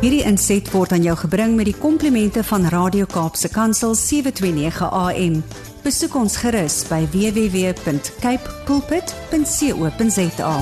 Hierdie inset word aan jou gebring met die komplimente van Radio Kaapse Kansel 729 AM. Besoek ons gerus by www.cape pulpit.co.za.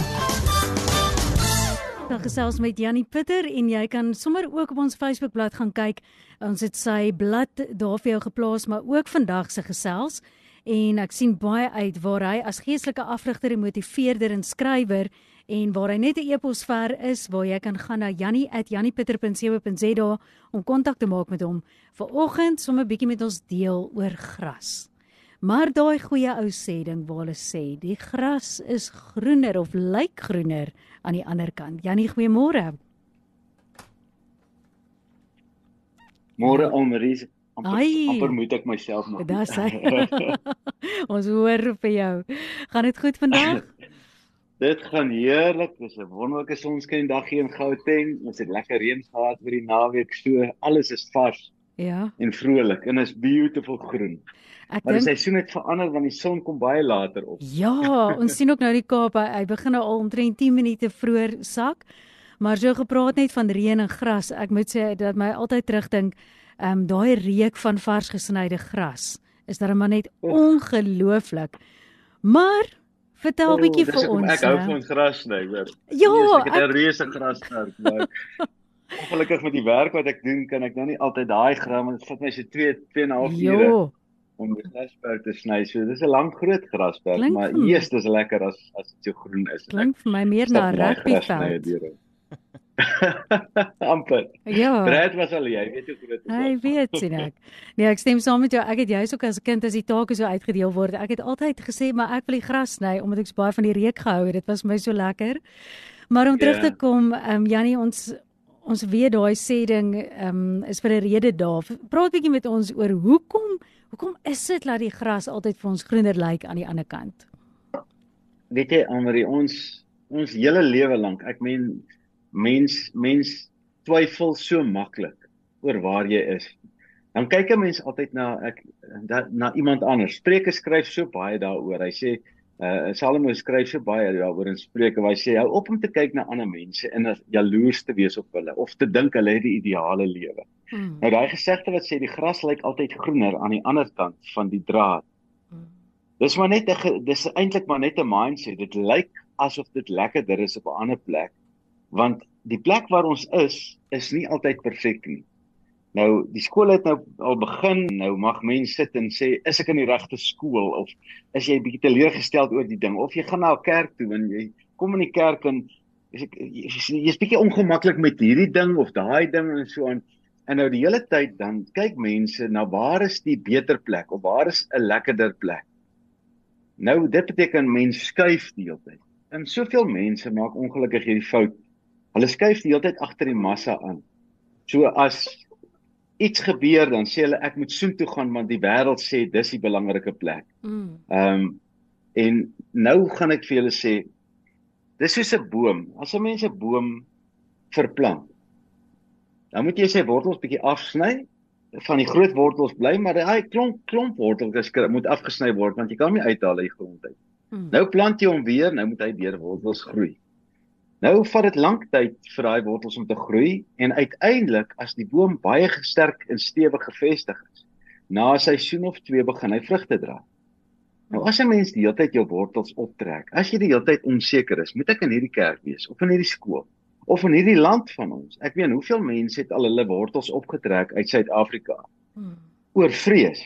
Dan gesels met Jannie Pitter en jy kan sommer ook op ons Facebookblad gaan kyk. Ons het sy blad daar vir jou geplaas, maar ook vandag se gesels en ek sien baie uit waar hy as geestelike afrigter en motiveerder en skrywer en waar hy net 'n e-pos ver is waar jy kan gaan na jannie@janniepitter.co.za om kontak te maak met hom. Vanoggend sommer 'n bietjie met ons deel oor gras. Maar daai goeie ou sê ding waar hulle sê die gras is groener of lyk groener aan die ander kant. Jannie, goeiemôre. Môre Almarie, amper, Ai. amper moet ek myself maak. Dis hy. ons hoor vir jou. Gaan dit goed vandag? Dit gaan heerlik. Dis 'n wonderlike sonskyn dag hier in Gauteng. Ons het lekker reën gehad oor die naweek, so alles is vars Ja. en vrolik en is beautiful groen. Ek Maar die dink seisoen het verander want die son kom baie later op. Ja, ons sien ook nou die Kaap, hy, begin nou al omtrent 10 minute vroeër sak. Maar so gepraat net van reën en gras, ek moet sê dat my altyd terugdink, ehm um, daai reuk van vars gesnyde gras is dan maar net ongelooflik. Maar vertel 'n O, bietjie vir ons. Ek hou van gras sny, hoor. Ja, Yes, ek het ek, 'n reuse grasperk, maar ongelukkig met die werk wat ek doen, kan ek nou nie altyd daai gram, dit vat my so 2 2 en 'n half ure. om die grasperk te sny. So dis 'n lang groot grasperk, Klink maar eers dis lekker as as dit so groen is. Klink vir my meer na rugbyveld. amper. Ja. Brad was al jy, weet hoe groot dit is. Hy weet sien ek. Nee, ek stem saam met jou. Ek het juis ook as 'n kind as die take so uitgedeel word. Ek het altyd gesê maar ek wil die gras sny omdat ek so baie van die reuk gehou het. Dit was vir my so lekker. Maar om terug Ja. te kom, ehm um, Jannie, ons ons weet daai sê ding ehm um, is vir 'n rede daar. Praat bietjie met ons oor hoekom hoekom is dit dat die gras altyd vir ons groener lyk aan die ander kant? Weet jy, Amri, ons ons hele lewe lank, ek meen mens mens twyfel so maklik oor waar jy is. Dan kyk 'n mens altyd na ek dat, na iemand anders. Spreuke skryf so baie daaroor. Hy sê uh Salomo skryf so baie daaroor in Spreuke waar hy sê hou op om te kyk na ander mense en jaloers te wees op hulle of te dink hulle het die ideale lewe. Hmm. Nou daai gesegde wat sê die gras lyk altyd groener aan die ander kant van die draad. hmm. Dis maar net 'n dis eintlik maar net 'n mindset. Dit lyk asof dit lekkerder is op 'n ander plek. Want die plek waar ons is, is nie altyd perfek nie. Nou, die skool het nou al begin. Nou mag mense sit en sê, is ek in die regte skool of is jy bietjie teleurgesteld oor die ding of jy gaan na 'n kerk toe en jy kom in die kerk en is ek jy's jy bietjie ongemaklik met hierdie ding of daai ding en so aan. En nou die hele tyd dan kyk mense na waar is die beter plek of waar is 'n lekkerder plek. Nou dit beteken mens skuif die hele tyd. En soveel mense maak ongelukkig hierdie fout. Hulle skuif die hele tyd agter die massa aan. So as iets gebeur dan sê hulle ek moet soontoe gaan want die wêreld sê dis die belangrike plek. Mm. Ehm um, en nou gaan ek vir julle sê dis soos 'n boom. As 'n mens 'n boom verplant, dan moet jy sy wortels bietjie afsny van die groot wortels bly, maar daai klomp klomp wortels moet afgesny word want jy kan hom nie uithaal uit die grond uit. Mm. Nou plant jy hom weer, nou moet hy deur wortels groei. Nou vat dit lank tyd vir daai wortels om te groei en uiteindelik as die boom baie sterk en stewig gevestig is, na 'n seisoen of 2 begin hy vrugte dra. Nou as 'n mens die hele tyd jou wortels optrek, as jy die hele tyd onseker is, moet ek in hierdie kerk wees of in hierdie skool of in hierdie land van ons. Ek weet hoeveel mense het al hulle wortels opgetrek uit Suid-Afrika Mm. oor vrees.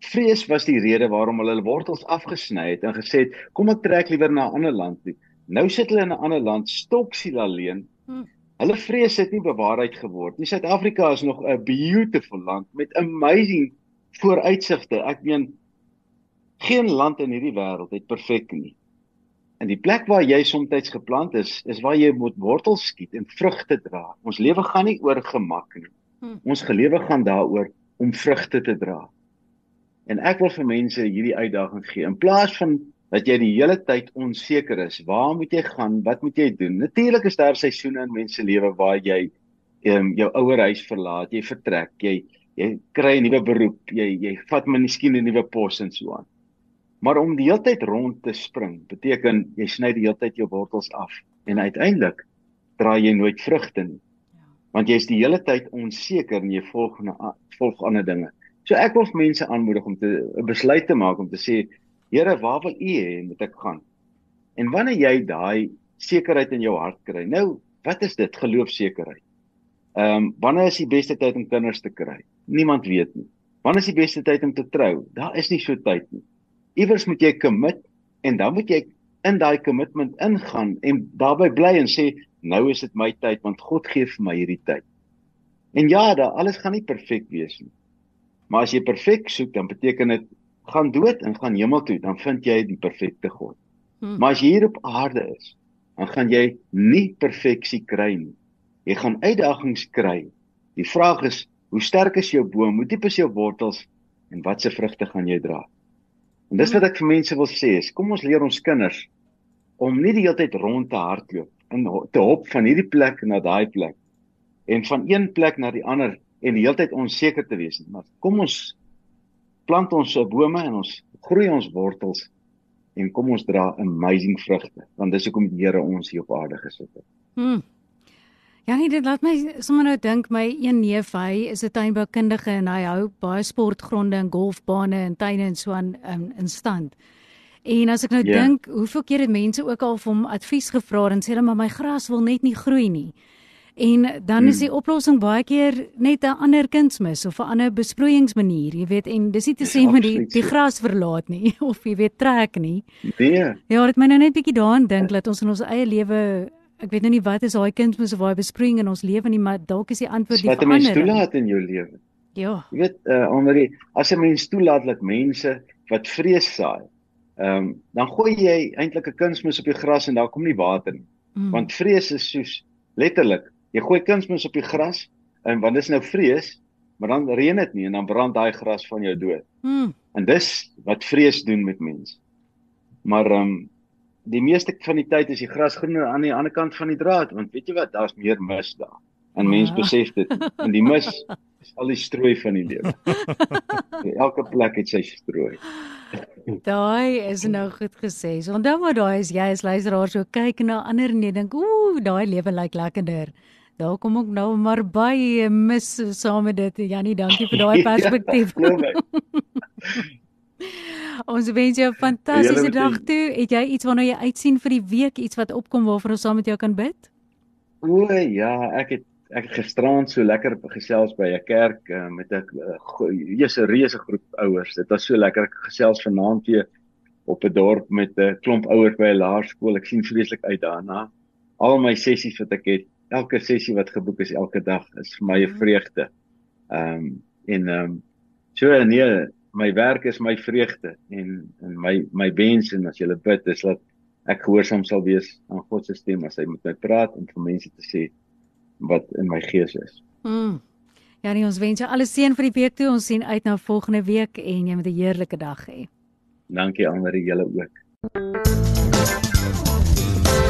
Vrees was die rede waarom hulle hulle wortels afgesny het en gesê het, kom ek trek liewer na 'n ander land toe. Nou sit hulle in 'n ander land stoksiel alleen. Hmm. Hulle vrees het nie bewaarheid geword nie. Suid-Afrika is nog 'n beautiful land met amazing vooruitsigte. Ek meen geen land in hierdie wêreld het perfek nie. En die plek waar jy soms geplant is, is waar jy moet wortels skiet en vrugte dra. Ons lewe gaan nie oor gemak nie. Hmm. Ons gelewe gaan daaroor om vrugte te dra. En ek wil vir mense hierdie uitdaging gee. In plaas van dat jy die hele tyd onseker is, waar moet jy gaan? Wat moet jy doen? Natuurlik is daar seisoene in mense lewe waar jy ehm jou ouer huis verlaat, jy vertrek, jy jy kry 'n nuwe beroep, jy jy vat miskien 'n nuwe pos en so aan. Maar om die hele tyd rond te spring beteken jy sny die hele tyd jou wortels af en uiteindelik dra jy nooit vrugte nie. Want jy is die hele tyd onseker en jy volg na volg ander dinge. So ek wil mense aanmoedig om te besluit te maak om te sê, Here, waar wil U hê moet ek gaan? En wanneer jy daai sekerheid in jou hart kry. Nou, wat is dit geloofsekerheid? Ehm um, wanneer is die beste tyd om kinders te kry? Niemand weet nie. Wanneer is die beste tyd om te trou? Daar is nie so tyd nie. Iewers moet jy commit en dan moet jy in daai commitment ingaan en daarbey bly en sê nou is dit my tyd want God gee vir my hierdie tyd. En ja, daar alles gaan nie perfek wees nie. Maar as jy perfek soek, dan beteken dit gaan dood en gaan hemel toe, dan vind jy die perfekte God. Hmm. Maar as jy hier op aarde is, dan gaan jy nie perfeksie kry nie. Jy gaan uitdagings kry. Die vraag is, hoe sterk is jou boom? Hoe diep is jou wortels en watse vrugte gaan jy dra? En dis wat ek vir mense wil sê, is kom ons leer ons kinders om nie die hele tyd rond te hardloop en te hop van hierdie plek na daai plek en van een plek na die ander en die hele tyd onseker te wees nie. Maar kom ons plant ons bome en ons groei ons wortels en kom ons dra amazing vrugte want dis hoekom die Here ons hier op aarde gesit het. Hmm. Ja nee, dit laat my sommer nou dink my een neef, hy is 'n tuinboukundige en hy hou baie sportgronde en golfbane en tuine en so aan in, in stand. En as ek nou yeah. Ja. dink, hoeveel keer het mense ook al vir hom advies gevra en sê hulle maar my gras wil net nie groei nie. En dan is die hmm. oplossing baie keer net 'n ander kunsmis of 'n ander besproeiingsmanier, jy weet, en dis nie te sê met die die gras verlaat nie of jy weet trek nie. Nee. Ja, dit my nou net bietjie daaraan dink dat ons in ons eie lewe ek weet nou nie wat is daai kunsmis of daai besproeiing in ons lewe nie, maar dalk is die antwoord die verander. Wat 'n mens toelaat in jou lewe. Ja. Jy weet, uh onder as 'n mens toelaat dat mense wat vrees saai, ehm um, dan gooi jy eintlik 'n kunsmis op die gras en daar kom nie water nie. Mm. Want vrees is soos letterlik Jy gooi kunsmis op die gras en want dis nou vrees, maar dan reën dit nie en dan brand daai gras van jou dood. Hmm. En dis wat vrees doen met mense. Maar ehm um, die meeste van die tyd is die gras groener aan die ander kant van die draad, want weet jy wat, daar's meer mis daar. En mense ja. besef dit. En die mis is al die strooi van die lewe. Elke plek het sy strooi. Daai is nou goed gesê. So onthou maar daai is jy as luisteraar so kyk na ander en jy dink, ooh, daai lewe lyk lekkerder. Daar kom ook nou maar baie mis saam met dit. Janie, dankie vir daai ja, perspektief. ons wens jou 'n fantastiese dag toe. Het jy iets waarna jy uitsien vir die week, iets wat opkom waarvoor ons saam met jou kan bid? O ja, ek het ek het gisterand so lekker gesels by 'n kerk uh, met 'n jy's 'n reuse groep ouers. Dit was so lekker gesels vanaand weer op 'n dorp met 'n klomp ouers by 'n laerskool. Ek sien vreeslik uit daarna. Al my sessies wat ek het elke sessie wat geboek is elke dag is vir my 'n mhm. vreugde. Ehm um, en ehm um, so nee, my werk is my vreugde en en my my wens en as jy bid is dat ek gehoorsaam sal wees aan God se stem as hy met my praat en vir mense te sê wat in my gees is. Mm. Ja, nee, ons wens jou alles seën vir die week toe. Ons sien uit na volgende week en jy moet 'n heerlike dag hê. Dankie aan julle ook.